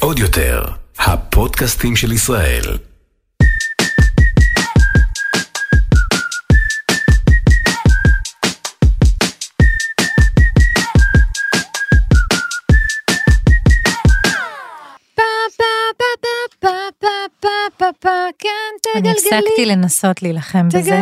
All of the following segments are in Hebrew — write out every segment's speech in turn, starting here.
עוד יותר, הפודקאסטים של ישראל. כן, תגלגלי. אני הפסקתי לנסות להילחם בזה. תגלגלי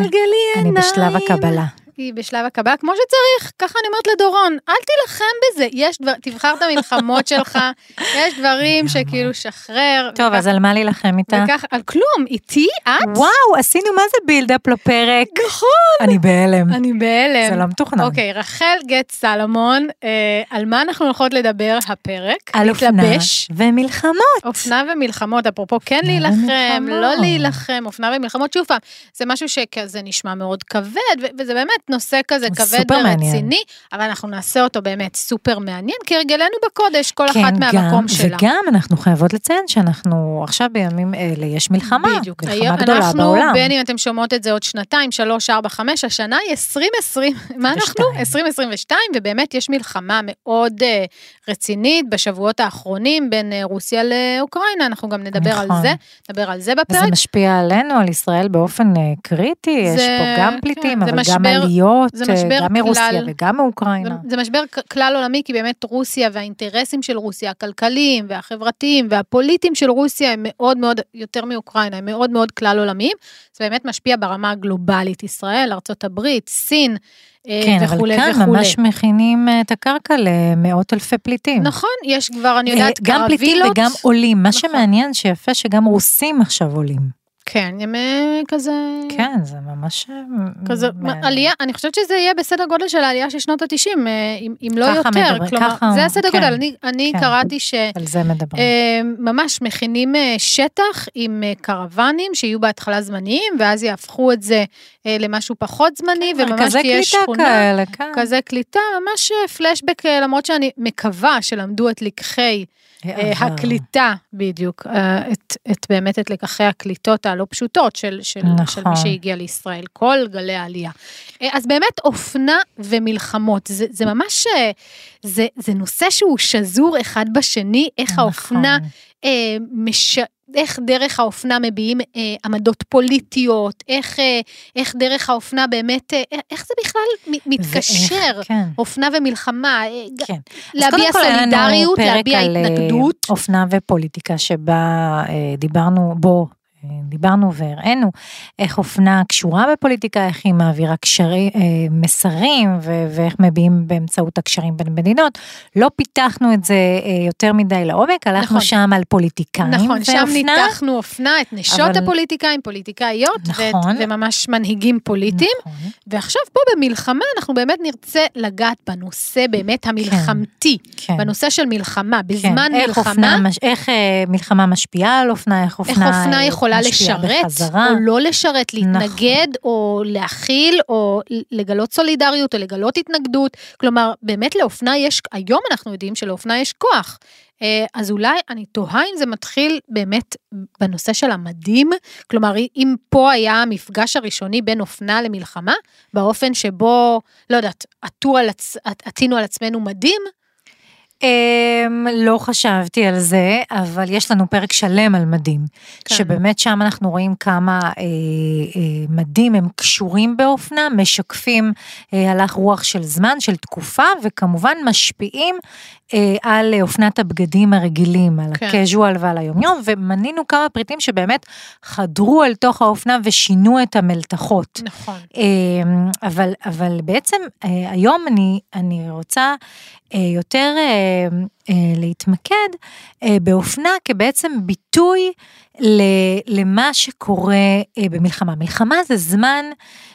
עיניים. אני בשלב הקבלה. היא בשלב הקבלה כמו שצריך, ככה אני אומרת לדורון, אל תילחם בזה, יש דבר, תבחר את המלחמות שלך, יש דברים שכאילו שחרר. טוב, וכך- אז על מה להילחם איתה? וכך, על כלום, איתי את? וואו, עשינו מה זה בילדאפ לפרק. נכון. אני בהלם. אני בהלם. זה לא מתוכנן. אוקיי, רחל גט סלומון, אה, על מה אנחנו הולכות לדבר הפרק? על אופנה להתלבש. ומלחמות. אופנה ומלחמות, אפרופו כן אופנה להילחם. לא להילחם, אופנה ומלחמות, שוב פעם, זה משהו שכזה נשמע מאוד כבד, וזה באמת נושא כזה כבד. ורציני, אבל אנחנו נעשה אותו באמת סופר מעניין, כהרגלנו בקודש, כל כן, אחת מהמקום גם, שלה. וגם אנחנו חייבות לציין שאנחנו עכשיו בימים אלה יש מלחמה. בדיוק, מלחמה היום גדולה אנחנו, בעולם. בין אם אתם שומעות את זה עוד שנתיים, שלוש, ארבע, חמש, השנה היא 2020, מה אנחנו? ושתיים. 2022, ובאמת יש מלחמה מאוד אה, רצינית בשבועות האחרונים בין אה, רוסיה לאוקראינה, אנחנו גם נדבר על נכון. זה, נדבר על זה וזה בפרק. משפיע עלינו, על ישראל באופן אה, קריטי, יש זה- פה גם כן, פליטים, זה אבל גם משבר- זה משבר גם מרוסיה כלל. וגם מאוקראינה. זה, זה משבר כלל עולמי, כי באמת רוסיה והאינטרסים של רוסיה, הכלכליים והחברתיים והפוליטיים של רוסיה הם מאוד מאוד, יותר מאוקראינה, הם מאוד מאוד כלל עולמיים. זה באמת משפיע ברמה הגלובלית, ישראל, ארה"ב, סין אה, כן, וכולי אבל כאן וכולי. ממש מכינים אה, את הקרקע למאות אלפי פליטים. נכון, יש כבר, אני יודעת, אה, גם פליטים קרווילות. וגם עולים. מה נכון. שמעניין שיפה שגם רוסים עכשיו עולים. כן, הם אה, כזה... כן, זה ממש... אה, כזה, מעניין. עלייה, אני חושבת שזה יהיה בסדר גודל של העלייה של שנות ה-90, אם, אם לא ככה יותר. מדברים, כלומר, ככה, זה הסדר כן, גודל. אני, אני כן. קראתי ש... על זה מדברים. אה, ממש מכינים אה, שטח עם אה, קרוונים שיהיו בהתחלה זמניים, ואז יהפכו את זה אה, למשהו פחות זמני, וממש מרכזי תהיה קליטה שכונה. כאלה, כן. כזה קליטה, ממש אה, פלשבק, אה, למרות שאני מקווה שלמדו את לקחי אה. הקליטה, בדיוק, אה, את, את באמת את לקחי הקליטות הלא פשוטות של, של, נכון. של מי שהגיע לישראל, כל גלי העלייה. אה, אז באמת אופנה ומלחמות, זה, זה ממש, אה, זה, זה נושא שהוא שזור אחד בשני, איך האופנה נכון. אה, מש... איך דרך האופנה מביעים אה, עמדות פוליטיות, איך, אה, איך דרך האופנה באמת, אה, איך זה בכלל מתקשר, ואיך, כן. אופנה ומלחמה, אה, כן. להביע קודם כל היה לנו סולידריות, פרק להביע על, אה, התנגדות. אופנה ופוליטיקה שבה אה, דיברנו, בו אה, דיברנו והראינו איך אופנה קשורה בפוליטיקה, איך היא מעבירה קשרי, אה, מסרים ו- ואיך מביעים באמצעות הקשרים בין מדינות. לא פיתחנו את זה אה, יותר מדי לעומק, הלכנו נכון. שם על פוליטיקאים נכון, שם ואופנה. ניתחנו אופנה, את נשות אבל- הפוליטיקאים, פוליטיקאיות, ואת, נכון. וממש מנהיגים פוליטיים. נכון. ועכשיו פה במלחמה אנחנו באמת נרצה לגעת בנושא באמת המלחמתי, כן. בנושא של מלחמה, כן, בזמן איך מלחמה. אופנה, איך אה, מלחמה משפיעה על אופנה, איך אופנה, איך אופנה אה, יכולה לשרת בחזרה. או לא לשרת, נכון. להתנגד או להכיל או לגלות סולידריות או לגלות התנגדות. כלומר, באמת לאופנה יש, היום אנחנו יודעים שלאופנה יש כוח. אה, אז אולי אני תוהה אם זה מתחיל באמת בנושא של המדים, כלומר אם פה היה המפגש הראשוני בין אופנה למלחמה, באופן שבו, לא יודעת, עטו על עצ... עטינו על עצמנו מדים, לא חשבתי על זה, אבל יש לנו פרק שלם על מדים. כן. שבאמת שם אנחנו רואים כמה אה, אה, מדים הם קשורים באופנה, משקפים אה, הלך רוח של זמן, של תקופה, וכמובן משפיעים אה, על אופנת הבגדים הרגילים, על כן. הקז'ואל ועל היומיום, ומנינו כמה פריטים שבאמת חדרו אל תוך האופנה ושינו את המלתחות. נכון. אמ, אבל, אבל בעצם אה, היום אני, אני רוצה אה, יותר אה, אה, להתמקד אה, באופנה כבעצם ביטוי ל- למה שקורה אה, במלחמה. מלחמה זה זמן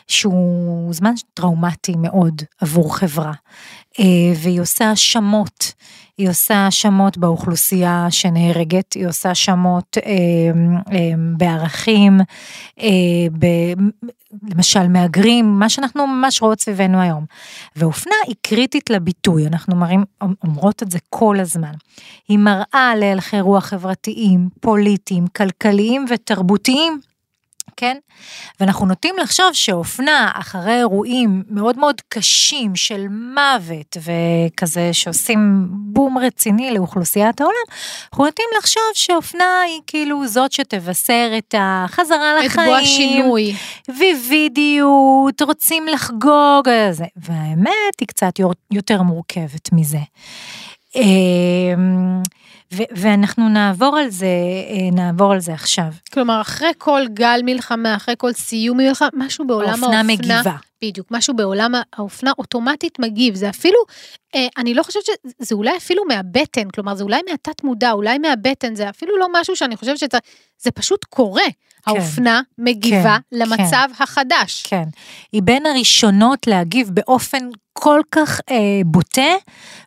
שהוא זמן טראומטי מאוד עבור חברה, אה, והיא עושה האשמות. היא עושה האשמות באוכלוסייה שנהרגת, היא עושה האשמות אה, אה, בערכים, אה, ב, למשל מהגרים, מה שאנחנו ממש רואות סביבנו היום. ואופנה היא קריטית לביטוי, אנחנו מראים, אומרות את זה כל הזמן. היא מראה להלכי רוח חברתיים, פוליטיים, כלכליים ותרבותיים. כן? ואנחנו נוטים לחשוב שאופנה אחרי אירועים מאוד מאוד קשים של מוות וכזה שעושים בום רציני לאוכלוסיית העולם, אנחנו נוטים לחשוב שאופנה היא כאילו זאת שתבשר את החזרה לחיים. את בוא השינוי. ויבידיות, רוצים לחגוג, זה. והאמת היא קצת יותר מורכבת מזה. ו- ואנחנו נעבור על זה, אה, נעבור על זה עכשיו. כלומר, אחרי כל גל מלחמה, אחרי כל סיום מלחמה, משהו בעולם האופנה, האופנה מגיבה. בדיוק, משהו בעולם האופנה אוטומטית מגיב, זה אפילו, אה, אני לא חושבת שזה אולי אפילו מהבטן, כלומר זה אולי מהתת מודע, אולי מהבטן, זה אפילו לא משהו שאני חושבת שזה, זה פשוט קורה. כן, האופנה מגיבה כן, למצב כן, החדש. כן, היא בין הראשונות להגיב באופן כל כך אה, בוטה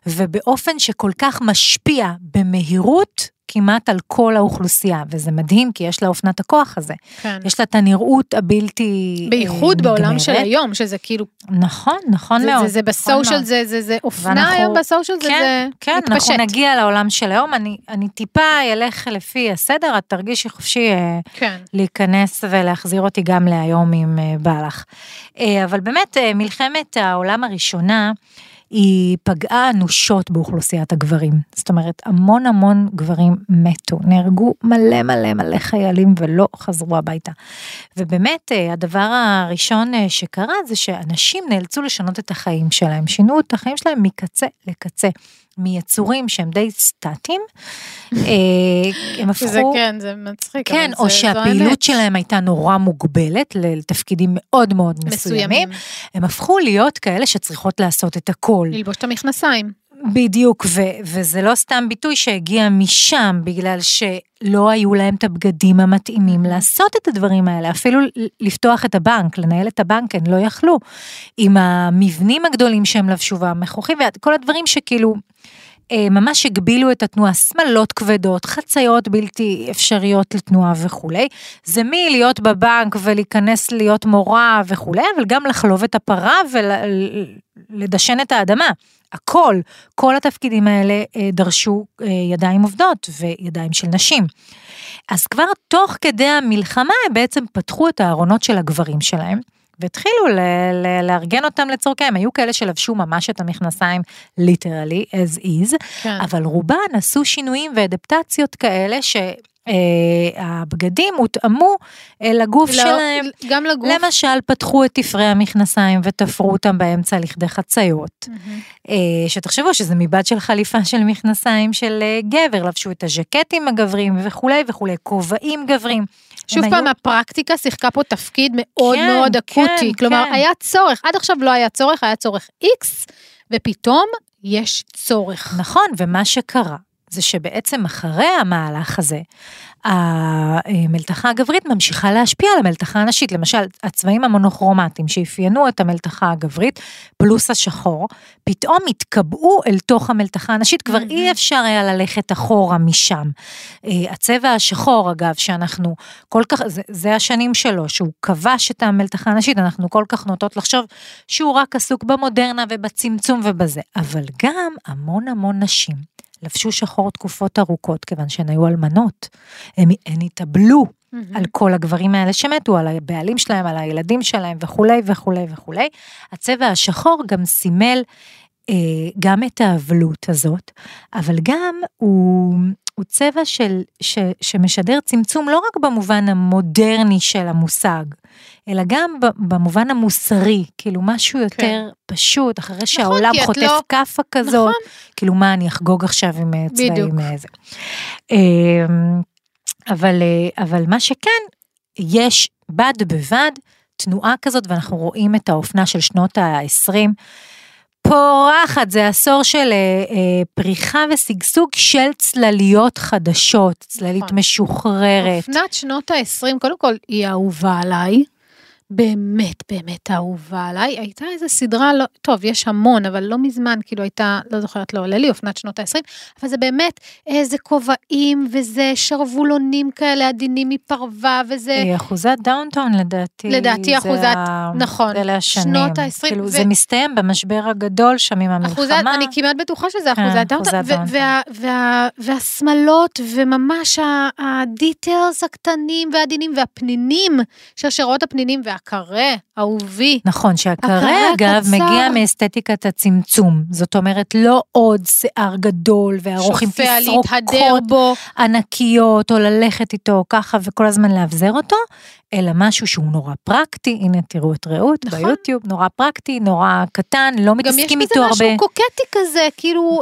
ובאופן שכל כך משפיע במהירות כמעט על כל האוכלוסייה, וזה מדהים כי יש לה אופנת הכוח הזה. כן. יש לה את הנראות הבלתי נגמרת. בייחוד אה, בעולם של היום, שזה כאילו... נכון, נכון זה, מאוד. זה, זה בסושיאל, נכון זה, זה, זה אופנה ואנחנו, היום בסושיאל, כן, זה, זה כן, מתפשט. אנחנו נגיע לעולם של היום, אני, אני טיפה אלך לפי הסדר, את תרגישי חופשי אה, כן. להיכנס ולהחזיר אותי גם להיום אם אה, בא לך. אבל באמת, מלחמת העולם הראשונה, היא פגעה אנושות באוכלוסיית הגברים. זאת אומרת, המון המון גברים מתו, נהרגו מלא מלא מלא חיילים ולא חזרו הביתה. ובאמת, אה, הדבר הראשון אה, שקרה זה שאנשים נאלצו לשנות את החיים שלהם, שינו את החיים שלהם מקצה לקצה. מיצורים שהם די סטטיים, אה, הם הפכו... זה כן, זה מצחיק. כן, או שהפעילות שלהם הייתה נורא מוגבלת לתפקידים מאוד מאוד מסוימים. הם הפכו להיות כאלה שצריכות לעשות את הכל. ללבוש את המכנסיים. בדיוק, ו- וזה לא סתם ביטוי שהגיע משם, בגלל שלא היו להם את הבגדים המתאימים לעשות את הדברים האלה, אפילו לפתוח את הבנק, לנהל את הבנק, הם לא יכלו. עם המבנים הגדולים שהם לבשו והמכוחים, וכל הדברים שכאילו... אה, ממש הגבילו את התנועה, שמלות כבדות, חציות בלתי אפשריות לתנועה וכולי. זה מלהיות בבנק ולהיכנס להיות מורה וכולי, אבל גם לחלוב את הפרה ולדשן את האדמה. הכל, כל התפקידים האלה אה, דרשו אה, ידיים עובדות וידיים של נשים. אז כבר תוך כדי המלחמה הם בעצם פתחו את הארונות של הגברים שלהם. והתחילו ל- ל- לארגן אותם לצורכיהם. היו כאלה שלבשו ממש את המכנסיים ליטרלי, as is, כן. אבל רובן עשו שינויים ואדפטציות כאלה ש... Uh, הבגדים הותאמו uh, לגוף לא, שלהם. גם לגוף. למשל, פתחו את תפרי המכנסיים ותפרו אותם באמצע לכדי חציות. Mm-hmm. Uh, שתחשבו שזה מבד של חליפה של מכנסיים של uh, גבר, לבשו את הז'קטים הגברים וכולי וכולי, כובעים גברים. שוב פעם, היו... הפרקטיקה שיחקה פה תפקיד מאוד כן, מאוד אקוטי. כן, כלומר, כן. היה צורך, עד עכשיו לא היה צורך, היה צורך X, ופתאום יש צורך. נכון, ומה שקרה זה שבעצם אחרי המהלך הזה, המלתחה הגברית ממשיכה להשפיע על המלתחה הנשית. למשל, הצבעים המונוכרומטיים שאפיינו את המלתחה הגברית, פלוס השחור, פתאום התקבעו אל תוך המלתחה הנשית, כבר אי אפשר היה ללכת אחורה משם. אה, הצבע השחור, אגב, שאנחנו כל כך, זה, זה השנים שלו, שהוא כבש את המלתחה הנשית, אנחנו כל כך נוטות לחשוב שהוא רק עסוק במודרנה ובצמצום ובזה, אבל גם המון המון נשים. לבשו שחור תקופות ארוכות, כיוון שהן היו אלמנות. הן, הן התאבלו mm-hmm. על כל הגברים האלה שמתו, על הבעלים שלהם, על הילדים שלהם וכולי וכולי וכולי. הצבע השחור גם סימל אה, גם את האבלות הזאת, אבל גם הוא, הוא צבע של, ש, שמשדר צמצום לא רק במובן המודרני של המושג, אלא גם במובן המוסרי, כאילו משהו יותר כן. פשוט, אחרי נכון, שהעולם חוטף לא... כאפה כזאת, נכון. כאילו מה אני אחגוג עכשיו עם אה, צבעים איזה. אה, אמ, אבל, אה, אבל מה שכן, יש בד בבד תנועה כזאת, ואנחנו רואים את האופנה של שנות ה-20. פורחת, זה עשור של אה, אה, פריחה ושגשוג של צלליות חדשות, צללית נכון. משוחררת. אופנת שנות ה-20, קודם כל, היא אהובה עליי. באמת באמת אהובה עליי, הייתה איזו סדרה, לא, טוב, יש המון, אבל לא מזמן, כאילו הייתה, לא זוכרת, לא עולה לי, אופנת שנות ה-20, אבל זה באמת איזה כובעים, וזה שרוולונים כאלה עדינים מפרווה, וזה... היא אחוזת דאונטון לדעתי. לדעתי אחוזת, ה... נכון. אלה השנים. שנות ה-20. כאילו ו- זה מסתיים במשבר הגדול שם עם המלחמה. אחוזת, אני כמעט בטוחה שזה כן, אחוזת דאונטון. וה- וה- והשמלות, וממש ה details הקטנים והעדינים, והפנינים, שרשרות הפנינים, והקארה, אהובי. נכון, שהקארה הקארה אגב קצר. מגיע מאסתטיקת הצמצום. זאת אומרת, לא עוד שיער גדול וארוך עם תסרוקות. ענקיות, או ללכת איתו ככה וכל הזמן לאבזר אותו, אלא משהו שהוא נורא פרקטי, הנה תראו את רעות נכון. ביוטיוב, נורא פרקטי, נורא קטן, לא גם יש מתעסקים בזה איתו משהו הרבה. קוקטי כזה, כאילו,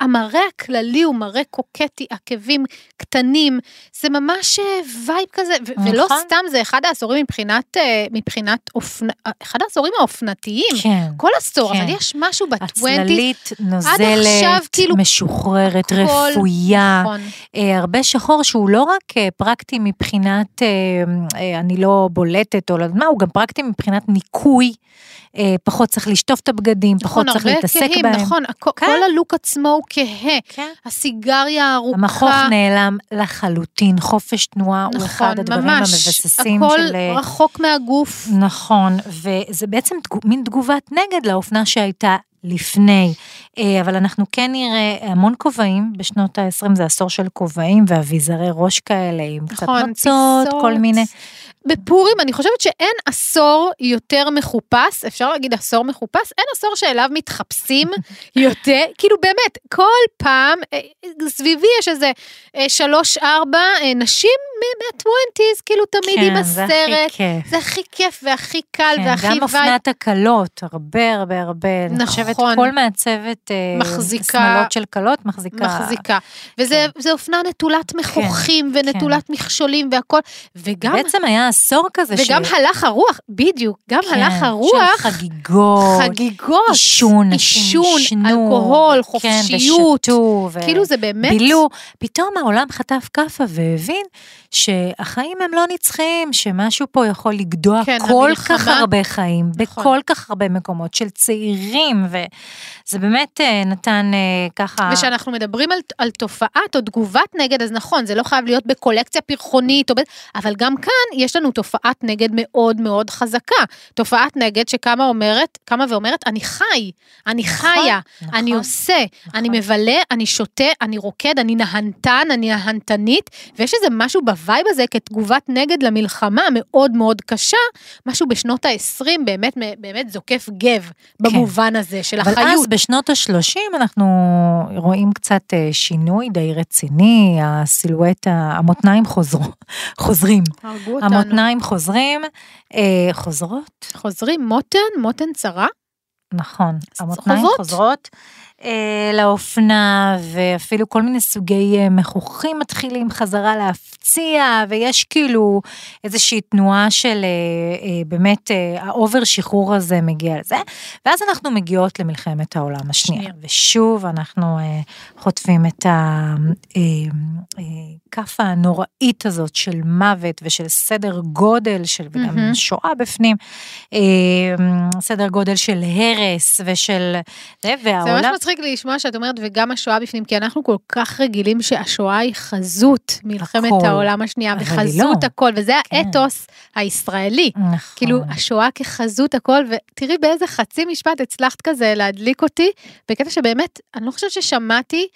המראה הכללי הוא מראה קוקטי, עקבים קטנים, זה ממש אה, vibe כזה, ו- ולא נכון. סתם, זה אחד העשורים מבחינת, אה, מבחינת אופנה, אחד העשורים האופנתיים. כן. כל עשור, כן. אבל יש משהו ב twenties, הצללית נוזלת, עכשיו, כאילו, משוחררת, הכל- רפויה, נכון, אה, הרבה שחור שהוא לא רק אה, פרקטי מבחינת, אה, אה, אני לא בולטת או לא יודעת מה, הוא גם פרקטי מבחינת ניקוי, אה, פחות צריך לשטוף את הבגדים, פחות נכון, צריך הרבה להתעסק כהים, בהם. נכון, הכ- כן. כל הלוק עצמו הוא כהה, כן. הסיגריה הארוכה. המכוך נעלם לחלוטין, חופש תנועה הוא נכון, אחד הדברים ממש, המבססים הכל של... אה, רחוק מהגוף. נכון, וזה בעצם מין תגובת נגד לאופנה שהייתה לפני, אה, אבל אנחנו כן נראה המון כובעים, בשנות ה-20 זה עשור של כובעים ואביזרי ראש כאלה עם קצת נכון, נוצות, פיסות. כל מיני, בפורים אני חושבת שאין עשור יותר מחופש, אפשר להגיד עשור מחופש, אין עשור שאליו מתחפשים יותר, כאילו באמת, כל פעם, אה, סביבי יש איזה אה, שלוש-ארבע אה, נשים מה twenties, כאילו תמיד עם כן, זה הכי הסרט. כיף. זה הכי כיף והכי קל כן, והכי גם vibe. אופנת הכלות, הרבה הרבה הרבה, אני חושבת נכון. כל מעצבת מחזיקה- שמלות של כלות מחזיקה, מחזיקה. וזה זה אופנה נטולת מחוכים כן. ונטולת מכשולים והכל, וגם, בעצם היה עשור כזה, וגם ש- הלך הרוח, בדיוק, גם כן, הלך של הרוח, חגיגות, חגיגות, עישון, עישון, אלכוהול, כן, חופשיות, ושתו, ו- כאילו זה באמת, בילו, פתאום העולם חטף כאפה והבין שהחיים הם לא נצחיים, שמשהו פה יכול לגדוע כן, כל המלחמה- כך הרבה חיים, נכון. בכל כך הרבה מקומות של צעירים, וזה באמת אה, נתן אה, ככה... ושאנחנו מדברים על, על תופעת או תגובת נגד, אז נכון, זה לא חייב להיות בקולקציה פרחונית, או. אבל גם כאן יש לנו תופעת נגד מאוד מאוד חזקה. תופעת נגד שקמה אומרת, קמה ואומרת, אני חי, אני נכון, חיה, נכון, אני עושה, נכון. אני מבלה, אני שותה, אני רוקד, אני נהנתן, אני נהנתנית, ויש איזה משהו ב vibe הזה כתגובת נגד למלחמה המאוד מאוד קשה, משהו בשנות ה-20 באמת, באמת זוקף גב במובן הזה של אבל החיות. אז בשנות ה-30 אנחנו רואים קצת אה, שינוי די רציני, הסילואט, המותניים חוזרו, חוזרים. הרגו אותנו. המותניים חוזרים, אה, חוזרות, חוזרים, מותן, מותן צרה. נכון, המותניים חוזרות? אה, לאופנה, ואפילו כל מיני סוגי אה, מכוחים מתחילים חזרה להפציע, ויש כאילו איזושהי תנועה של אה, באמת, ה over שחרור הזה מגיע לזה, ואז אנחנו מגיעות למלחמת העולם השנייה, שנייה. ושוב אנחנו חוטפים את הכאפה הנוראית הזאת של מוות ושל סדר גודל של, וגם מהמם. שואה בפנים, סדר גודל של הרס ושל, זה, זה והעולם, מצחיק לי לשמוע שאת אומרת, וגם השואה בפנים, כי אנחנו כל כך רגילים שהשואה היא חזות מלחמת הכל. העולם השנייה, וחזות לא. הכל, וזה כן. האתוס הישראלי. נכון. כאילו, השואה כחזות הכל, ותראי באיזה חצי משפט הצלחת כזה להדליק אותי, בקטע שבאמת, אני לא חושבת ששמעתי,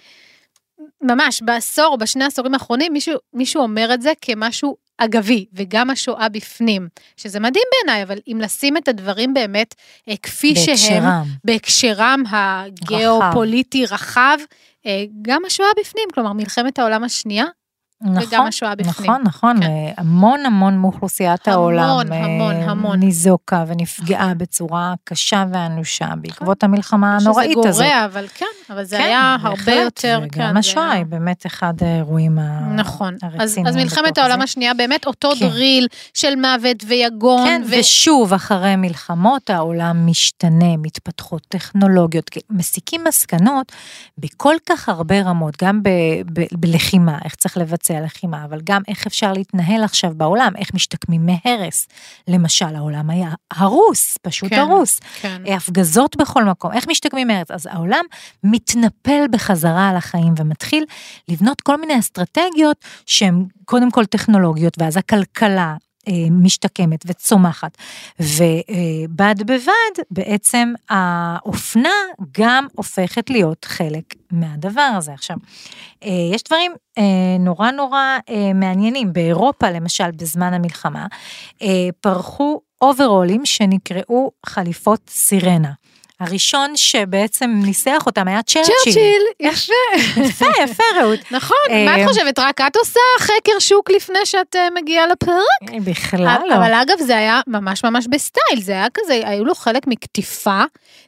ממש בעשור בשני העשורים האחרונים, מישהו, מישהו אומר את זה כמשהו אגבי, וגם השואה בפנים, שזה מדהים בעיניי, אבל אם לשים את הדברים באמת אה, כפי שהם, בהקשרם. בהקשרם הגיאופוליטי רחב, אה, גם השואה בפנים, כלומר מלחמת העולם השנייה, נכון, וגם השואה בפנים. נכון, נכון, כן. אה, המון המון מאוכלוסיית המון, העולם המון, אה, המון. ניזוקה ונפגעה בצורה קשה ואנושה בעקבות המלחמה שזה הנוראית הזאת. גורע, אבל כן, אבל זה כן, היה הרבה יותר, וגם כן, זה השואה היה- היא באמת אחד האירועים נכון, אז, הרציניים אז מלחמת בתוך העולם זה. השנייה, באמת אותו כן. דריל של מוות ויגון, כן, ו- ושוב, אחרי מלחמות העולם משתנה, מתפתחות טכנולוגיות, מסיקים מסקנות בכל כך הרבה רמות, גם בלחימה, איך צריך לבצע פסי הלחימה, אבל גם איך אפשר להתנהל עכשיו בעולם, איך משתקמים מהרס. למשל, העולם היה הרוס, פשוט כן, הרוס. כן. הפגזות בכל מקום, איך משתקמים מהרס? אז העולם מתנפל בחזרה על החיים ומתחיל לבנות כל מיני אסטרטגיות שהן קודם כל טכנולוגיות, ואז הכלכלה. אה, משתקמת וצומחת, ובד בבד בעצם האופנה גם הופכת להיות חלק מהדבר הזה. עכשיו, אה, יש דברים אה, נורא נורא מעניינים, באירופה למשל בזמן המלחמה, פרחו אוברולים שנקראו חליפות סירנה. הראשון שבעצם ניסח אותם היה צ'רצ'יל. צ'רצ'יל, יפה. יפה, יפה רעות. נכון, מה את חושבת, רק את עושה חקר שוק לפני שאת אה, מגיעה לפרק? בכלל לא. אבל אגב, זה היה ממש ממש בסטייל, זה היה כזה, היו לו חלק מקטיפה,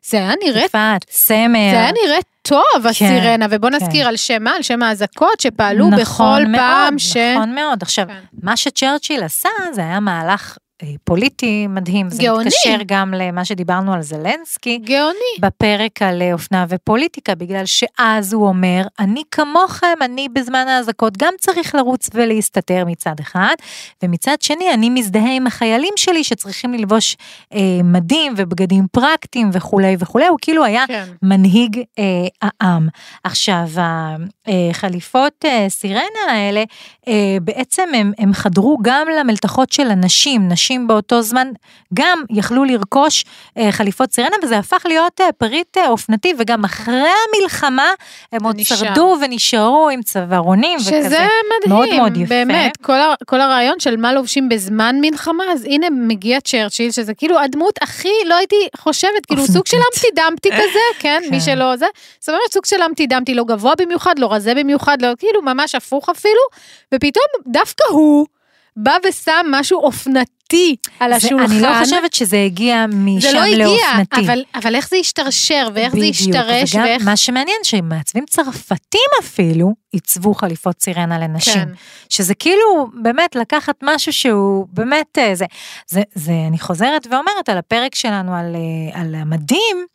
זה היה נראה... קטיפה, צמר. זה היה נראה טוב, הסירנה, ובוא נזכיר על שם מה? על שם האזעקות שפעלו בכל פעם ש... נכון מאוד, עכשיו, מה שצ'רצ'יל עשה, זה היה מהלך אה, פוליטי מדהים. גאוני. זה מתקשר גם למה שדיברנו על זלנסקי. גאוני. בפרק על אה, אופנה ופוליטיקה, בגלל שאז הוא אומר, אני כמוכם, אני בזמן האזעקות גם צריך לרוץ ולהסתתר מצד אחד, ומצד שני אני מזדהה עם החיילים שלי שצריכים ללבוש אה, מדים ובגדים פרקטיים וכולי וכולי, הוא כאילו היה כן. מנהיג אה, העם. עכשיו, החליפות אה, סירנה האלה, אה, בעצם הם, הם חדרו גם למלתחות של הנשים, נשים אנשים באותו זמן גם יכלו לרכוש אה, חליפות סירנה, וזה הפך להיות אה, פריט אה, אופנתי, וגם אחרי המלחמה הם עוד שרדו ונשארו עם צווארונים וכזה. שזה מדהים, מאוד מאוד יפה. באמת, כל, ה, כל הרעיון של מה לובשים בזמן מלחמה, אז הנה מגיע צ'רצ'יל, שזה כאילו הדמות הכי, לא הייתי חושבת, כאילו סוג של אמפטי דמפטי כזה, כן, מי כן. שלא זה, זאת אומרת סוג של אמפטי דמפטי, לא גבוה במיוחד, לא רזה במיוחד, לא, כאילו ממש הפוך אפילו, ופתאום דווקא הוא, בא ושם משהו אופנתי על זה, השולחן. אני לא חושבת שזה הגיע משם לאופנתי. זה לא הגיע, אבל, אבל איך זה השתרשר, ואיך בדיוק, זה השתרש, וגם ואיך... מה שמעניין, שמעצבים צרפתים אפילו, עיצבו חליפות סירנה לנשים. כן. שזה כאילו, באמת לקחת משהו שהוא באמת, אה, זה, זה, זה, אני חוזרת ואומרת על הפרק שלנו על, אה, על המדים,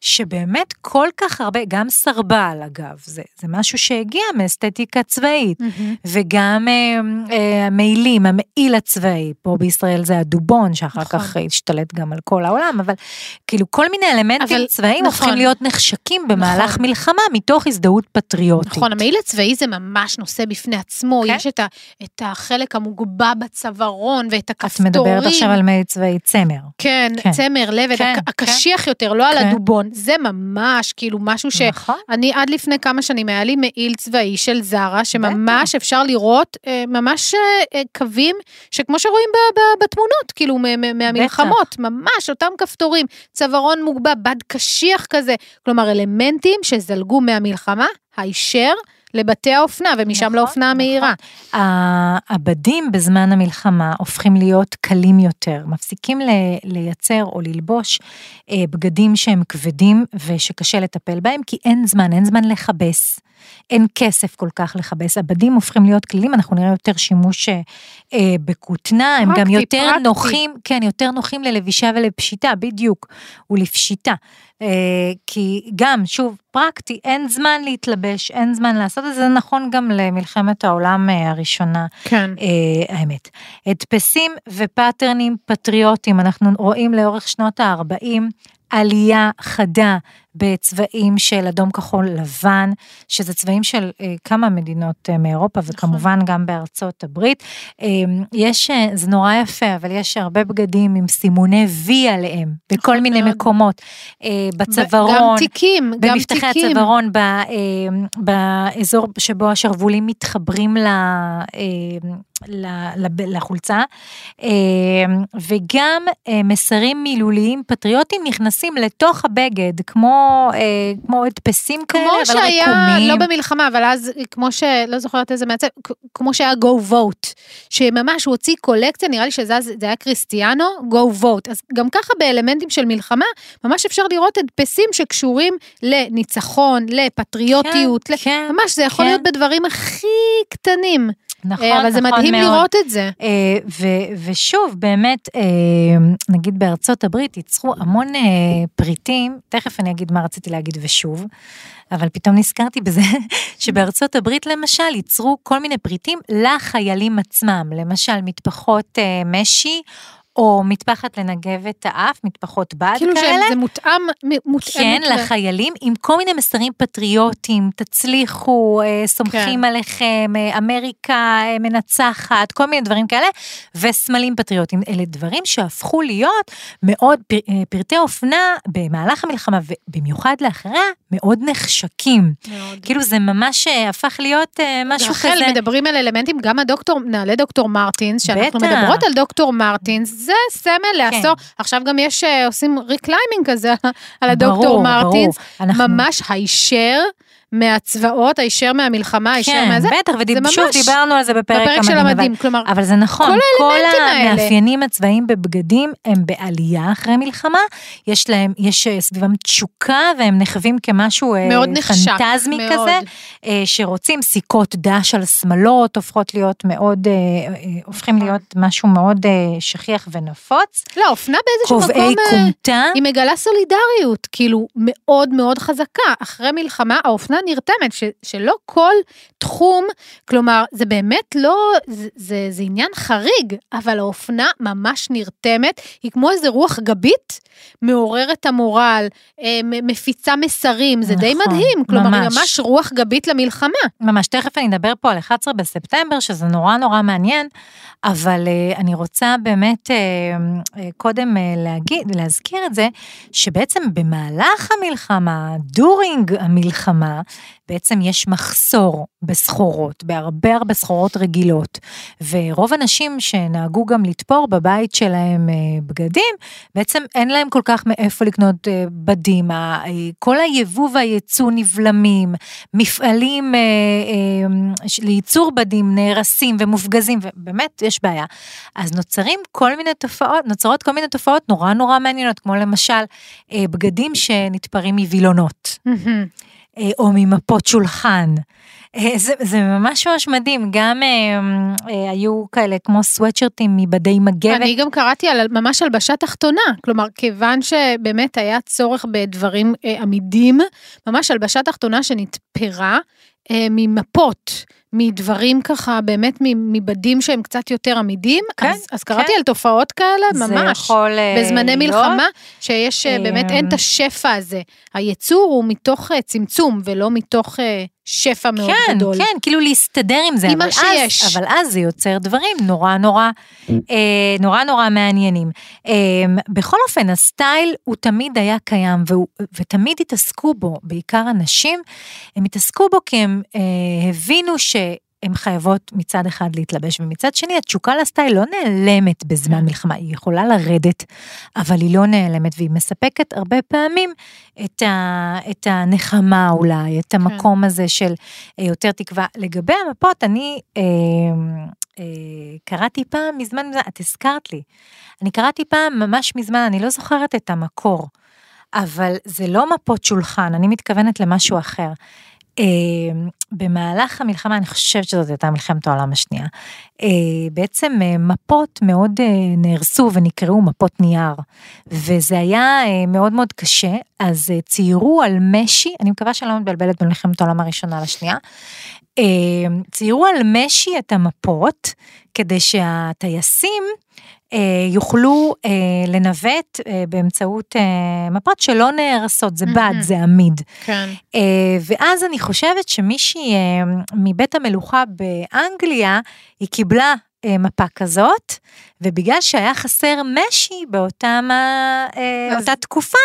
שבאמת כל כך הרבה, גם סרבל אגב, זה, זה משהו שהגיע מאסתטיקה צבאית, mm-hmm. וגם אה, אה, מעילים, המעיל הצבאי, פה בישראל זה הדובון, שאחר נכון. כך השתלט גם על כל העולם, אבל כאילו כל מיני אלמנטים אבל, צבאיים נכון. הופכים להיות נחשקים במהלך נכון. מלחמה מתוך הזדהות פטריוטית. נכון, המעיל הצבאי זה ממש נושא בפני עצמו, כן? יש את, ה, את החלק המוגבע בצווארון ואת הכפתורים. את מדברת עכשיו על מעיל צבאי צמר. כן, כן. צמר, לבד, כן, הקשיח כן. יותר, לא כן. על הדובון. זה ממש כאילו משהו שאני נכון. עד לפני כמה שנים היה לי מעיל צבאי של זרה, שממש אפשר לראות אה, ממש אה, אה, קווים שכמו שרואים בתמונות, כאילו מהמלחמות, ממש אותם כפתורים, צווארון מוגבע, בד קשיח כזה, כלומר אלמנטים שזלגו מהמלחמה, הישר. לבתי האופנה, ומשם נכון, לאופנה נכון. המהירה. נכון. הבדים בזמן המלחמה הופכים להיות קלים יותר, מפסיקים לייצר או ללבוש אה, בגדים שהם כבדים ושקשה לטפל בהם, כי אין זמן, אין זמן לכבס. אין כסף כל כך לכבס, הבדים הופכים להיות כלילים, אנחנו נראה יותר שימוש אה, בכותנה, הם גם יותר פרקטי. נוחים, כן, יותר נוחים ללבישה ולפשיטה, בדיוק, ולפשיטה. אה, כי גם, שוב, פרקטי, אין זמן להתלבש, אין זמן לעשות את זה, זה נכון גם למלחמת העולם אה, הראשונה, כן. אה, האמת. הדפסים ופאטרנים פטריוטיים, אנחנו רואים לאורך שנות ה-40, עלייה חדה בצבעים של אדום כחול לבן, שזה צבעים של אה, כמה מדינות אה, מאירופה נכון. וכמובן גם בארצות הברית. אה, יש, אה, זה נורא יפה, אבל יש הרבה בגדים עם סימוני וי עליהם, בכל נכון מיני מאוד. מקומות, אה, בצווארון. גם תיקים, גם תיקים. במפתחי הצווארון, ב, אה, באזור שבו השרוולים מתחברים ל... אה, לחולצה, אה, וגם אה, מסרים מילוליים פטריוטיים נכנסים לתוך הבגד, כמו, אה, כמו הדפסים כאלה, אבל רקומים. כמו שהיה, לא במלחמה, אבל אז, כמו ש... לא זוכרת איזה מעצב, כמו שהיה go vote, שממש הוא הוציא קולקציה, נראה לי שזה היה קריסטיאנו, go vote. אז גם ככה באלמנטים של מלחמה, ממש אפשר לראות הדפסים שקשורים לניצחון, לפטריוטיות, כן, ל... כן, ממש זה יכול כן. להיות בדברים הכי קטנים. נכון, אה, אבל זה נכון מדהים מאוד. לראות את זה. אה, ו- ושוב, באמת, אה, נגיד בארצות הברית ייצרו המון פריטים, תכף אני אגיד מה רציתי להגיד ושוב, אבל פתאום נזכרתי בזה, שבארצות הברית למשל ייצרו כל מיני פריטים לחיילים עצמם, למשל מטפחות משי. או מטפחת לנגב את האף, מטפחות בד כאילו כאלה. שזה מותאם, מ- מותאמת. כן, ל- לחיילים, עם כל מיני מסרים פטריוטיים, תצליחו, אה, סומכים כן. עליכם, אה, אמריקה אה, מנצחת, כל מיני דברים כאלה, וסמלים פטריוטיים. אלה דברים שהפכו להיות מאוד, פר, פרטי אופנה במהלך המלחמה, ובמיוחד לאחריה, מאוד נחשקים. מאוד. כאילו זה ממש הפך להיות משהו רחל, כזה. מדברים על אלמנטים, גם הדוקטור, נעלי דוקטור מרטינס, שאנחנו בטח. מדברות על דוקטור מרטינס, זה סמל לעשור. עכשיו גם יש, אה, עושים reclaiming כזה על הדוקטור ברור, מרטינס. ברור. אנחנו- ממש הישר מהצבאות, הישר מהמלחמה, הישר כן, מהזה. בטח, ושוב ממש דיברנו על זה בפרק בפרק של המדים, אבל- המדים, כלומר, אבל זה נכון, כל כל. המאפיינים הצבאיים בבגדים הם בעלייה אחרי מלחמה, יש להם, יש אה, סביבם תשוקה והם נחווים כמשהו אה, מאוד נחשק, פנטזמי מאוד. כזה, אה, שרוצים סיכות דש על שמלות, הופכות להיות מאוד, הופכים. להיות משהו מאוד שכיח ונפוץ, לא, אופנה באיזשהו קובעי מקום... אה, כומתה, היא מגלה סולידריות, כאילו, מאוד מאוד חזקה. אחרי מלחמה, האופנה נרתמת, ש, שלא כל תחום, כלומר, זה באמת לא, זה, זה, זה עניין חריג, אבל האופנה ממש נרתמת, היא כמו איזה רוח גבית, מעוררת המורל, אה, מפיצה מסרים, זה די נכון, מדהים, כלומר, היא ממש. ממש רוח גבית למלחמה. ממש תכף אני אדבר פה על 11 בספטמבר, שזה נורא נורא מעניין, אבל uh, אני רוצה באמת uh, קודם להגיד, להזכיר את זה, שבעצם במהלך המלחמה, דורינג המלחמה, בעצם יש מחסור בסחורות, בהרבה הרבה סחורות רגילות, ורוב הנשים שנהגו גם לתפור בבית שלהם uh, בגדים, בעצם אין להם כל כך מאיפה לקנות uh, בדים, ה- uh, כל היבוא והייצוא נבלמים, מפעלים אה, אה, לייצור בדים נהרסים ומופגזים, ובאמת יש בעיה. אז נוצרים כל מיני תופעות, נוצרות כל מיני תופעות נורא נורא מעניינות, כמו למשל אה, בגדים שנתפרים מווילונות, אה, או ממפות שולחן. אה, זה, זה ממש ממש מדהים, גם אה, אה, היו כאלה כמו סוואטשרטים מבדי מגבת. אני גם קראתי על ממש הלבשה תחתונה, כלומר, כיוון שבאמת היה צורך בדברים אה, עמידים, ממש הלבשה תחתונה שנתפרה אה, ממפות, מדברים ככה, באמת מבדים שהם קצת יותר עמידים, כן, אז, אז קראתי כן. על תופעות כאלה זה ממש. יכול אה, בזמני להיות. מלחמה, שיש באמת אין את השפע הזה. הייצור הוא מתוך צמצום ולא מתוך שפע מאוד כן, גדול. כן, כאילו להסתדר עם זה, עם מה שיש. אז, אבל אז זה יוצר דברים נורא נורא, אה, נורא נורא מעניינים. אה, בכל אופן, הסטייל הוא תמיד היה קיים, והוא, ותמיד התעסקו בו, בעיקר הנשים, הם התעסקו בו כי הם אה, הבינו ש... הן חייבות מצד אחד להתלבש, ומצד שני התשוקה לסטייל לא נעלמת בזמן מלחמה, היא יכולה לרדת, אבל היא לא נעלמת, והיא מספקת הרבה פעמים את, ה, את הנחמה אולי, את המקום הזה של אה, יותר תקווה. לגבי המפות, אני אה, אה, קראתי פעם מזמן, את הזכרת לי, אני קראתי פעם ממש מזמן, אני לא זוכרת את המקור, אבל זה לא מפות שולחן, אני מתכוונת למשהו אחר. אה, במהלך המלחמה, אני חושבת שזאת הייתה מלחמת העולם השנייה, אה, בעצם אה, מפות מאוד נהרסו ונקראו מפות נייר, וזה היה מאוד מאוד קשה, אז ציירו על משי, אני מקווה שאני לא מתבלבלת בין מלחמת העולם הראשונה לשנייה, ציירו על משי את המפות, כדי שהטייסים יוכלו אה, לנווט אה, באמצעות אה, מפות שלא נהרסות, זה בד, מהמם. זה עמיד. כן. אה, ואז אני חושבת שמישהי אה, מבית המלוכה באנגליה, היא קיבלה אה, מפה כזאת, ובגלל שהיה חסר משי באותה אה, אז- אותה תקופה,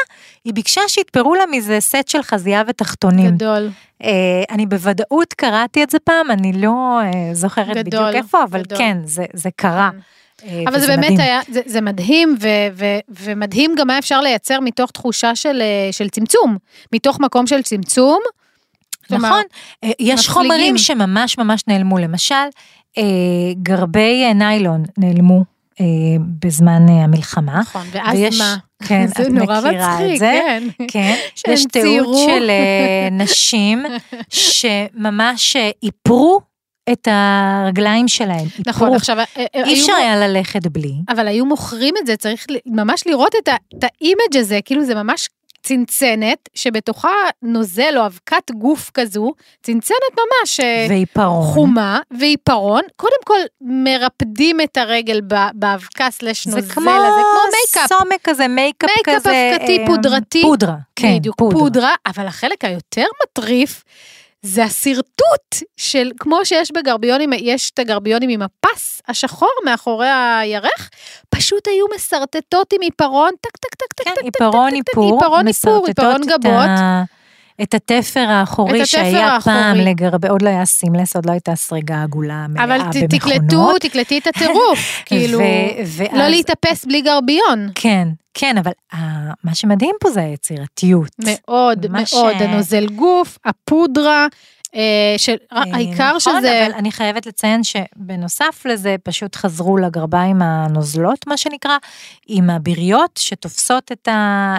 היא ביקשה שיתפרו לה מזה סט של חזייה ותחתונים. גדול. אה, אני בוודאות קראתי את זה פעם, אני לא אה, זוכרת גדול, בדיוק איפה, אבל גדול. כן, זה, זה קרה. אה, אבל זה באמת מדהים. היה, זה, זה מדהים, ו, ו, ומדהים גם מה אפשר לייצר מתוך תחושה של, אה, של צמצום, מתוך מקום של צמצום. נכון, יש מפליגים. חומרים שממש ממש נעלמו, למשל, גרבי ניילון נעלמו בזמן המלחמה. נכון, ואז ויש- מה? כן, זה את נורא מכירה מצחיק, את זה? כן. כן, יש תיעוד. של נשים שממש איפרו את הרגליים שלהם. נכון, איפרו. עכשיו, אה, אה, אי אפשר היה ללכת בלי. אבל היו מוכרים את זה, צריך ממש לראות את, ה image הזה, כאילו זה ממש צנצנת, שבתוכה נוזל או אבקת גוף כזו, צנצנת ממש אה, ועיפרון. חומה ועיפרון. קודם כל, מרפדים את הרגל באבקה slash נוזל זה הזה, כמו כמו מייקאפ. סומק כזה, מייקאפ מייקאפ כזה. אבקתי אה, פודרתי. פודרה, כן, בדיוק, פודרה. פודרה, אבל החלק היותר מטריף, זה השרטוט של, כמו שיש בגרביונים, יש את הגרביונים עם הפס השחור מאחורי הירך, פשוט היו משרטטות עם עיפרון, טק טק טק טק כן, טק טק עיפרון טק, טק, עיפרון איפור, עיפרון גבות. את התפר האחורי את שהיה האחורי. פעם לגרבי, עוד לא היה seamless, עוד לא הייתה סריגה עגולה מלאה אבל במכונות. ת- תקלטו, תקלטי את הטירוף, כאילו, ו- ואז- לא להיתפס בלי גרביון. כן, כן, אבל ה- מה שמדהים פה זה היצירתיות. מאוד מאוד, ש- הנוזל גוף, הפודרה, העיקר נכון, שזה... אבל אני חייבת לציין שבנוסף לזה, פשוט חזרו לגרביים הנוזליות, מה שנקרא, עם הביריות שתופסות את אה,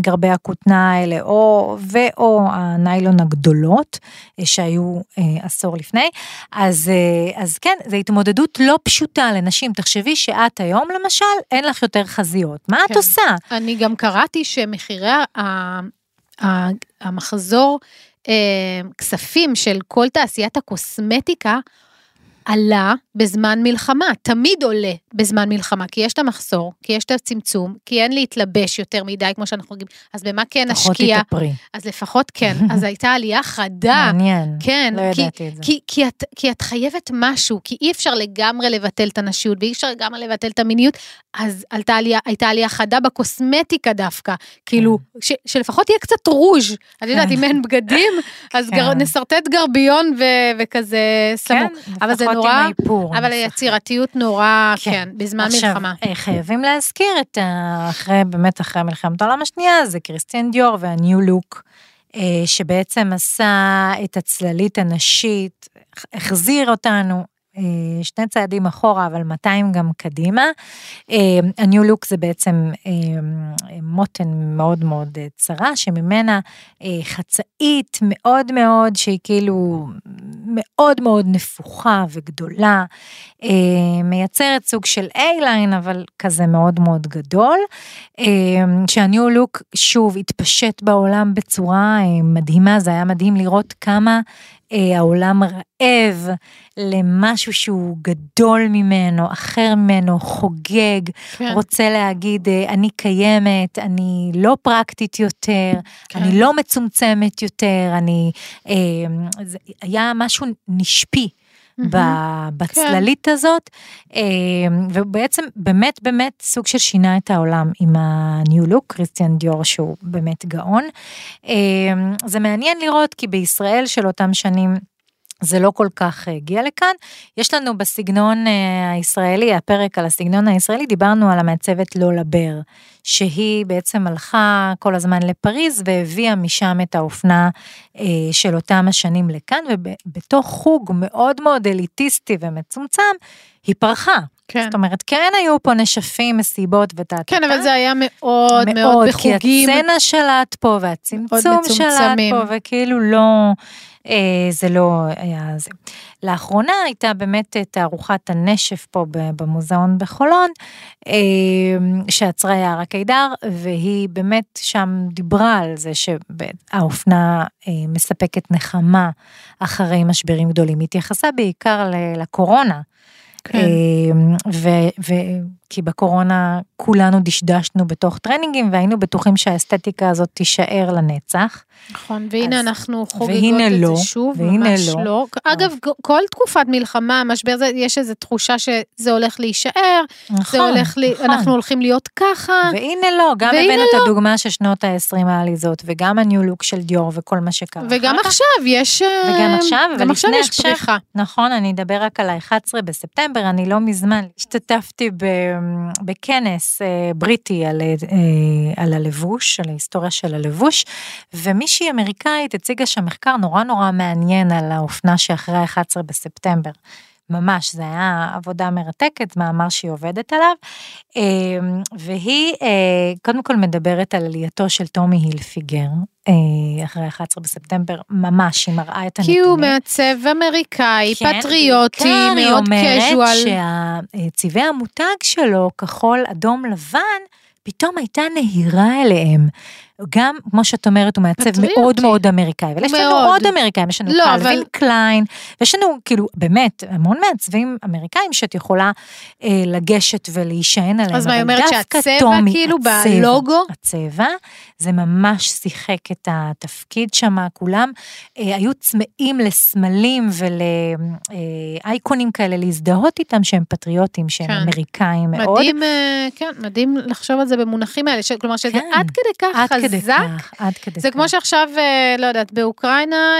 גרבי הכותנה האלה, או, ואו הניילון הגדולות, אה, שהיו אה, עשור לפני. אז, אה, אז כן, זו התמודדות לא פשוטה לנשים. תחשבי שאת היום, למשל, אין לך יותר חזיות. מה את כן. עושה? אני גם קראתי שמחירי ה- המחזור אה, כספים של כל תעשיית הקוסמטיקה עלה בזמן מלחמה, תמיד עולה בזמן מלחמה, כי יש את המחסור, כי יש את הצמצום, כי אין להתלבש יותר מדי, כמו שאנחנו רגילים, אז במה כן לפחות נשקיע? תתאפרי. אז לפחות כן, אז הייתה עלייה חדה. מעניין. כן, לא כי, ידעתי את זה. כי, כי, את, כי את חייבת משהו, כי אי אפשר לגמרי לבטל את הנשיות ואי אפשר לגמרי לבטל את המיניות, אז עלתה עלייה, הייתה עלייה חדה בקוסמטיקה דווקא, כאילו, ש, שלפחות יהיה קצת רוז', את יודעת, כן. אם אין בגדים, אז גר, כן. נשרטט גרביון ו, וכזה סמוך. כן, אבל זה לפחות נורא- עם האיפור. אבל. היצירתיות נורא, כן. כן, בזמן עכשיו, מלחמה. אה, חייבים להזכיר את ה... אחרי, באמת אחרי מלחמת העולם השנייה, זה קריסטיאן דיור והניו לוק, אה, שבעצם עשה את הצללית הנשית, החזיר אותנו. אה, שני צעדים אחורה, אבל 200 גם קדימה. אה, הניו לוק זה בעצם אה, מותן מאוד מאוד אה, צרה, שממנה אה, חצאית מאוד מאוד, שהיא כאילו מאוד מאוד נפוחה וגדולה, אה, מייצרת סוג של A-line, אבל כזה מאוד מאוד גדול, אה, שהניו לוק שוב התפשט בעולם בצורה אה, מדהימה, זה היה מדהים לראות כמה העולם רעב למשהו שהוא גדול ממנו, אחר ממנו, חוגג, כן. רוצה להגיד, אה, אני קיימת, אני לא פרקטית יותר, כן. אני לא מצומצמת יותר, אני... אה, היה משהו נשפי. ב- בצללית הזאת, אה, ובעצם באמת באמת סוג של שינה את העולם עם ה-new look, קריסטיאן דיור שהוא באמת גאון. אה, זה מעניין לראות כי בישראל של אותם שנים זה לא כל כך הגיע לכאן. יש לנו בסגנון אה, הישראלי, הפרק על הסגנון הישראלי, דיברנו על המעצבת לולה בר, שהיא בעצם הלכה כל הזמן לפריז והביאה משם את האופנה אה, של אותם השנים לכאן, ובתוך חוג מאוד מאוד אליטיסטי ומצומצם, היא פרחה. כן. זאת אומרת, כן היו פה נשפים, מסיבות וטה כן, אבל זה היה מאוד מאוד בחוגים. כי הצצנה שלט פה והצמצום שלט. פה, וכאילו לא, זה לא היה זה. לאחרונה הייתה באמת תערוכת הנשף פה במוזיאון בחולון, אה, שעצרה יערה קידר, והיא באמת שם דיברה על זה שהאופנה אה, מספקת נחמה אחרי משברים גדולים. היא התייחסה בעיקר לקורונה. כן. אה, ו, ו, כי בקורונה כולנו דשדשנו בתוך טרנינגים והיינו בטוחים שהאסתטיקה הזאת תישאר לנצח. נכון, והנה אז- אנחנו חוגגות את לא, זה שוב, והנה ממש לא. לא. אגב, כל תקופת מלחמה, משבר זה, יש איזו תחושה שזה הולך להישאר, נכון, זה הולך, לי, נכון. אנחנו הולכים להיות ככה. והנה לא, גם הבאנו את הדוגמה של שנות ה-20 העליזות, וגם הניו לוק של דיור וכל מה שקרה. וגם. עכשיו יש... אה, וגם עכשיו, גם עכשיו יש. פריחה. נכון, אני אדבר רק על ה-11 בספטמבר, אני לא מזמן השתתפתי ב- בכנס אה, בריטי על, אה, על הלבוש, על ההיסטוריה של הלבוש, ומישהי אמריקאית הציגה שם מחקר נורא נורא מעניין על האופנה שאחרי ה-11 בספטמבר. ממש, זה היה עבודה מרתקת, מאמר שהיא עובדת עליו, אמ, והיא אה, קודם כל מדברת על עלייתו של טומי הילפיגר, אה, אחרי 11 בספטמבר, ממש, היא מראה את הנתונים. כי הוא מעצב אמריקאי, כן, פטריוטי, מאוד היא קז'ואל. אומרת שצבעי המותג שלו, כחול, אדום, לבן, פתאום הייתה נהירה אליהם. גם, כמו שאת אומרת, הוא מעצב. מאוד מאוד אמריקאי, אבל יש לנו. עוד אמריקאים, יש לנו לא, קלווין אבל- קליין, ויש לנו כאילו באמת המון מעצבים אמריקאים שאת יכולה אה, לגשת ולהישען עליהם, אז מה, היא אומרת שהצבע טומי, כאילו הצבע, בלוגו? הצבע, זה ממש שיחק את התפקיד שם, כולם אה, היו צמאים לסמלים ולאייקונים כאלה להזדהות איתם שהם פטריוטים, שהם כן. אמריקאים מאוד. מדהים, אה, כן, מדהים לחשוב על זה במונחים האלה, ש- כלומר שזה כן, עד כדי כך עד כדי. כך, עד כדי זה כך. כמו שעכשיו, אה, לא יודעת, באוקראינה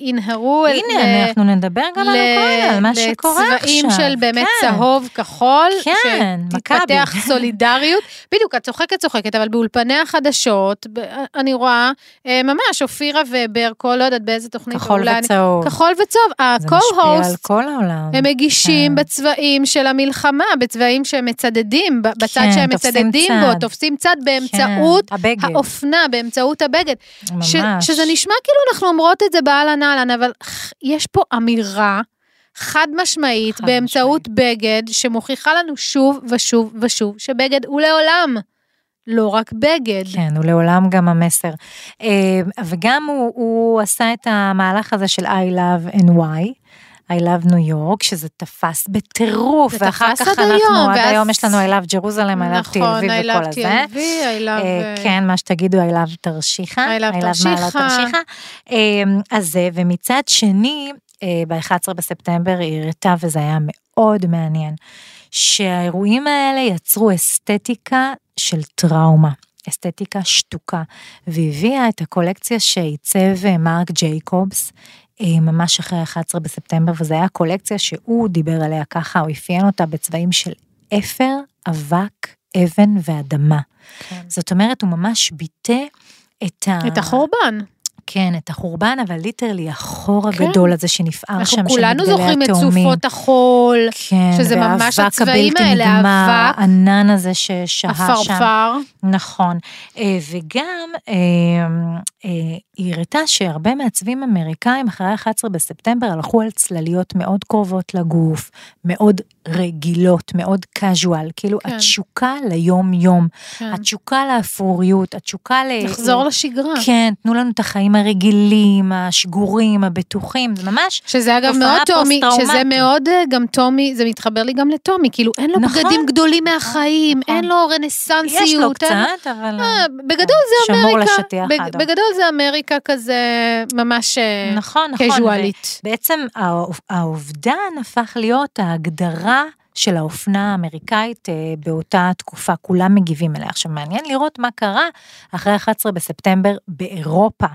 ינהרו הנה, ל- אנחנו נדבר גם על אוקראינה, על מה שקורה עכשיו. לצבעים של באמת כן. צהוב כחול, כן, שתתפתח מכבי. סולידריות. בדיוק, את צוחקת צוחקת, אבל באולפני החדשות, ב- אני רואה אה, ממש אופירה וברקו, לא יודעת באיזה תוכנית, כחול וצהוב. כחול וצהוב, זה משפיע על כל העולם. הם מגישים כן. בצבעים של המלחמה, בצבעים שהם מצדדים, בצד כן, שהם מצדדים בו, צד. תופסים צד באמצעות כן, הבגד. האופנה, באמצעות הבגד. ש, ממש. שזה נשמע כאילו אנחנו אומרות את זה באהלן אהלן, אבל יש פה אמירה חד משמעית חד באמצעות בגד, שמוכיחה לנו שוב ושוב ושוב שבגד הוא לעולם, לא רק בגד. כן, הוא לעולם גם המסר. אה, וגם הוא, הוא עשה את המהלך הזה של I love NY. I love New York, שזה תפס בטירוף, ואחר כך אנחנו, היום, עד ואז- היום יש לנו I love Jerusalem, I love נכון, TLV I וכל love הזה. TLV, I love... אה, כן, מה שתגידו, I love תרשיחא. I love מעלות תרשיחא. תרשיחא. אה, אז זה, ומצד שני, ב-11 בספטמבר היא הראתה, וזה היה מאוד מעניין, שהאירועים האלה יצרו אסתטיקה של טראומה. אסתטיקה שתוקה, והביאה את הקולקציה שעיצב אה, מרק ג'ייקובס, אה, ממש אחרי 11 בספטמבר, וזו הייתה קולקציה שהוא דיבר עליה ככה, הוא אפיין אותה בצבעים של אפר, אבק, אבן ואדמה. כן. זאת אומרת, הוא ממש ביטא את ה... את החורבן. כן, את החורבן, אבל ליטרלי החור כן. הגדול הזה שנפער אנחנו שם, של כולנו מגדלי זוכרים את התאומים. סופות החול, כן, שזה ממש הצבעים האלה, נגמר, האבק, הענן הזה ששהה שם. עפרפר. נכון. אה, וגם אה, אה, היא הראתה שהרבה מעצבים אמריקאים אחרי ה-11 בספטמבר הלכו על צלליות מאוד קרובות לגוף, מאוד רגילות, מאוד casual, כאילו כן. התשוקה ליום-יום, כן. התשוקה לאפרוריות, התשוקה ל... לחזור לשגרה. כן, תנו לנו את החיים הרגילים, השגורים, הבטוחים, זה ממש... שזה אגב מאוד טומי, שזה. מאוד אה, גם טומי, זה מתחבר לי גם לטומי, כאילו אין לו נכון. בגדים גדולים מהחיים, נכון. אין לו רנסנסיות. יש לו אין- קצת, אבל... אה, בגדול זה שמור אמריקה, לשטיח בג- האדום. בגדול זה אמריקה כזה ממש אה, נכון, נכון. קזואלית. בעצם האוב- האובדן הפך להיות ההגדרה של האופנה האמריקאית אה, באותה תקופה, כולם מגיבים אליה. עכשיו, מעניין לראות מה קרה אחרי 11 בספטמבר באירופה.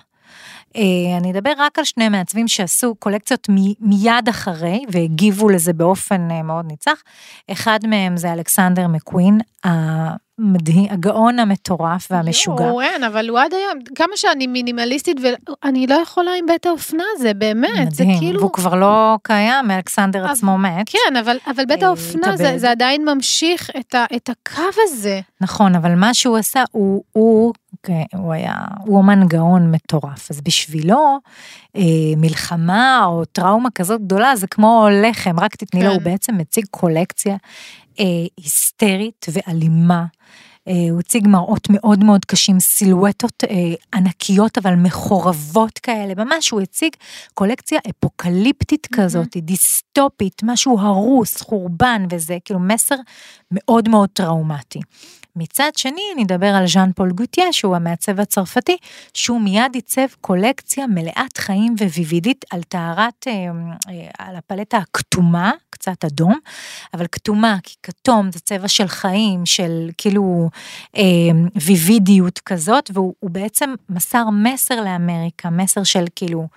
אה, אני אדבר רק על שני מעצבים שעשו קולקציות מיד אחרי והגיבו לזה באופן אה, מאוד ניצח. אחד מהם זה אלכסנדר מקווין, המדהים, הגאון המטורף והמשוגע. יואו, אין, אבל הוא עד היום, כמה שאני מינימליסטית, ואני לא יכולה עם בית האופנה הזה, באמת, זה מדהים, כאילו... והוא כבר לא קיים, אלכסנדר אבל- עצמו מת. כן, אבל, אבל בית אה, האופנה זה. זה עדיין ממשיך את, ה, את הקו הזה. נכון, אבל מה שהוא עשה, הוא, הוא, כן, הוא היה, הוא אומן גאון מטורף, אז בשבילו אה, מלחמה או טראומה כזאת גדולה זה כמו לחם, רק תתני לו, כן. הוא בעצם מציג קולקציה אה, היסטרית ואלימה. אה, הוא הציג מראות מאוד מאוד קשים, סילואטות אה, ענקיות אבל מחורבות כאלה, ממש הוא הציג קולקציה אפוקליפטית כזאת, דיסטופית, משהו הרוס, חורבן וזה, כאילו מסר מאוד מאוד טראומטי. מצד שני, אני אדבר על ז'אן פול גוטיה, שהוא המעצב הצרפתי, שהוא מיד עיצב קולקציה מלאת חיים וויבידית על טהרת, אה, אה, על הפלטה הכתומה, קצת אדום, אבל כתומה, כי כתום זה צבע של חיים, של כאילו אה, כזאת, והוא הוא בעצם מסר מסר לאמריקה, מסר של כאילו,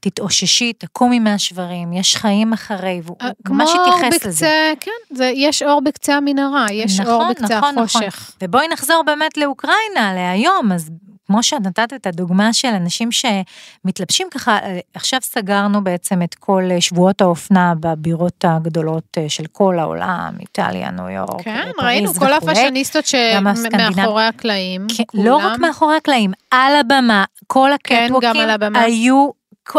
תתאוששי, תקומי מהשברים, יש חיים אחרי, והוא אה, ממש התייחס לזה. בקצה, כן, זה, יש אור בקצה המנהרה, יש אור בקצה החושך. ובואי נחזור באמת לאוקראינה, להיום, אז כמו שאת נתת את הדוגמה של אנשים שמתלבשים ככה, אה, עכשיו סגרנו בעצם את כל אה, שבועות האופנה בבירות הגדולות של כל העולם, איטליה, ניו יורק, כן, פריז ראינו כל וכולי. הפאשיניסטות שמאחורי הקלעים. כן, כולם. לא רק מאחורי הקלעים, על הבמה, כל כן, הקטווקים הבמה. היו,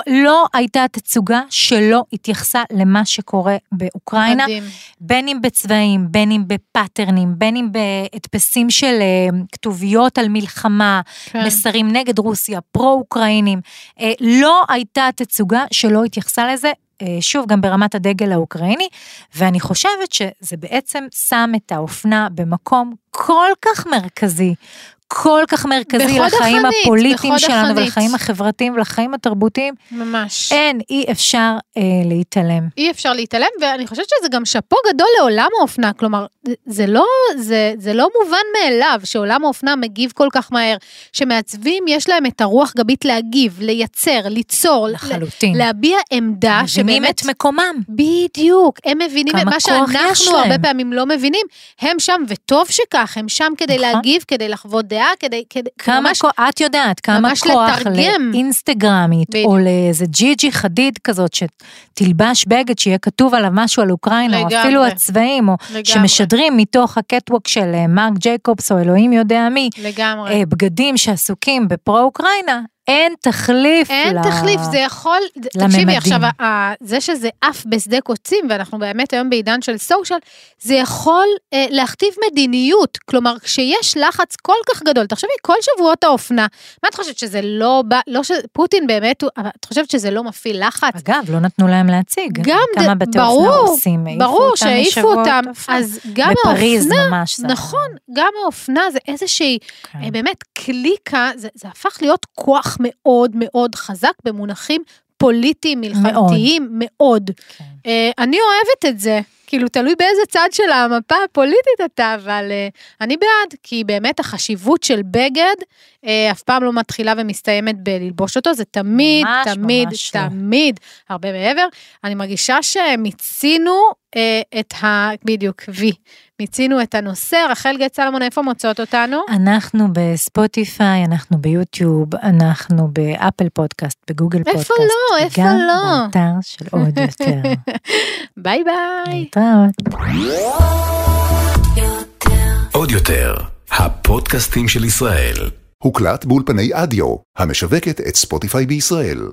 לא הייתה תצוגה שלא התייחסה למה שקורה באוקראינה, מדהים. בין אם בצבעים, בין אם בפאטרנים, בין אם בהדפסים של אה, כתוביות על מלחמה, כן. מסרים נגד רוסיה, פרו-אוקראינים. אה, לא הייתה תצוגה שלא התייחסה לזה. אה, שוב, גם ברמת הדגל האוקראיני, ואני חושבת שזה בעצם שם את האופנה במקום כל כך מרכזי, כל כך מרכזי לחיים החנית, הפוליטיים שלנו החנית. ולחיים החברתיים ולחיים התרבותיים, ממש. אין, אי אפשר אה, להתעלם. אי אפשר להתעלם, ואני חושבת שזה גם שאפו גדול לעולם האופנה, כלומר, זה- לא, זה, זה לא מובן מאליו שעולם האופנה מגיב כל כך מהר, שמעצבים יש להם את הרוח גבית להגיב, לייצר, ליצור, לחלוטין. להביע עמדה מבינים שבאמת... את מקומם. בדיוק, הם מבינים את מה שאנחנו הרבה. פעמים לא מבינים, הם שם, וטוב שכך, הם שם כדי נכון. להגיב, כדי לחוות דעה, כדי, כדי כמה ממש כוח, את יודעת, כמה כוח לתרגם. לאינסטגרמית, בדיוק. או לאיזה ג'יג'י חדיד כזאת, שתלבש בגד שיהיה כתוב עליו משהו על אוקראינה, או לגמרי. אפילו הצבעים, או לגמרי. שמשדרים מתוך הקטווק של אה, מרק ג'ייקובס, או אלוהים יודע מי, לגמרי. אה, בגדים שעסוקים בפרו-אוקראינה, אין תחליף אין ל- תחליף, זה יכול, לממדים. תקשיבי עכשיו, זה שזה עף בשדה קוצים, ואנחנו באמת היום בעידן של סושיאל, זה יכול אה, להכתיב מדיניות, כלומר, כשיש לחץ כל כך גדול, תחשבי, כל שבועות האופנה, מה את חושבת שזה לא בא, לא ש... פוטין באמת, הוא- את חושבת שזה לא מפעיל לחץ? אגב, לא נתנו להם להציג. גם, כמה בתי ברור, אופנה עושים, העיפו ברור אותם שהעיפו משבועות אותם, אופנה. אז גם בפריז האופנה, ממש. זה- נכון, גם האופנה זה איזושהי, כן. אה, באמת, קליקה, זה, זה הפך להיות כוח מאוד מאוד חזק במונחים פוליטיים, מלחמתיים, מאוד. כן. אה, אני אוהבת את זה, כאילו, תלוי באיזה צד של המפה הפוליטית אתה, אבל אה, אני בעד, כי באמת החשיבות של בגד אה, אף פעם לא מתחילה ומסתיימת בללבוש אותו, זה תמיד, ממש, תמיד, ממש לא. תמיד הרבה מעבר. אני מרגישה שמיצינו אה, את ה... בדיוק, וי. מיצינו את הנושא. רחל גט סלמון, איפה מוצאות אותנו? אנחנו בספוטיפיי, אנחנו ביוטיוב, אנחנו באפל פודקאסט, בגוגל איפה פודקאסט. לא? איפה וגם לא? באתר של עוד יותר. ביי ביי. להתראות. עוד יותר, הפודקאסטים של ישראל. הוקלט באולפני אדיו, המשווקת את ספוטיפיי בישראל.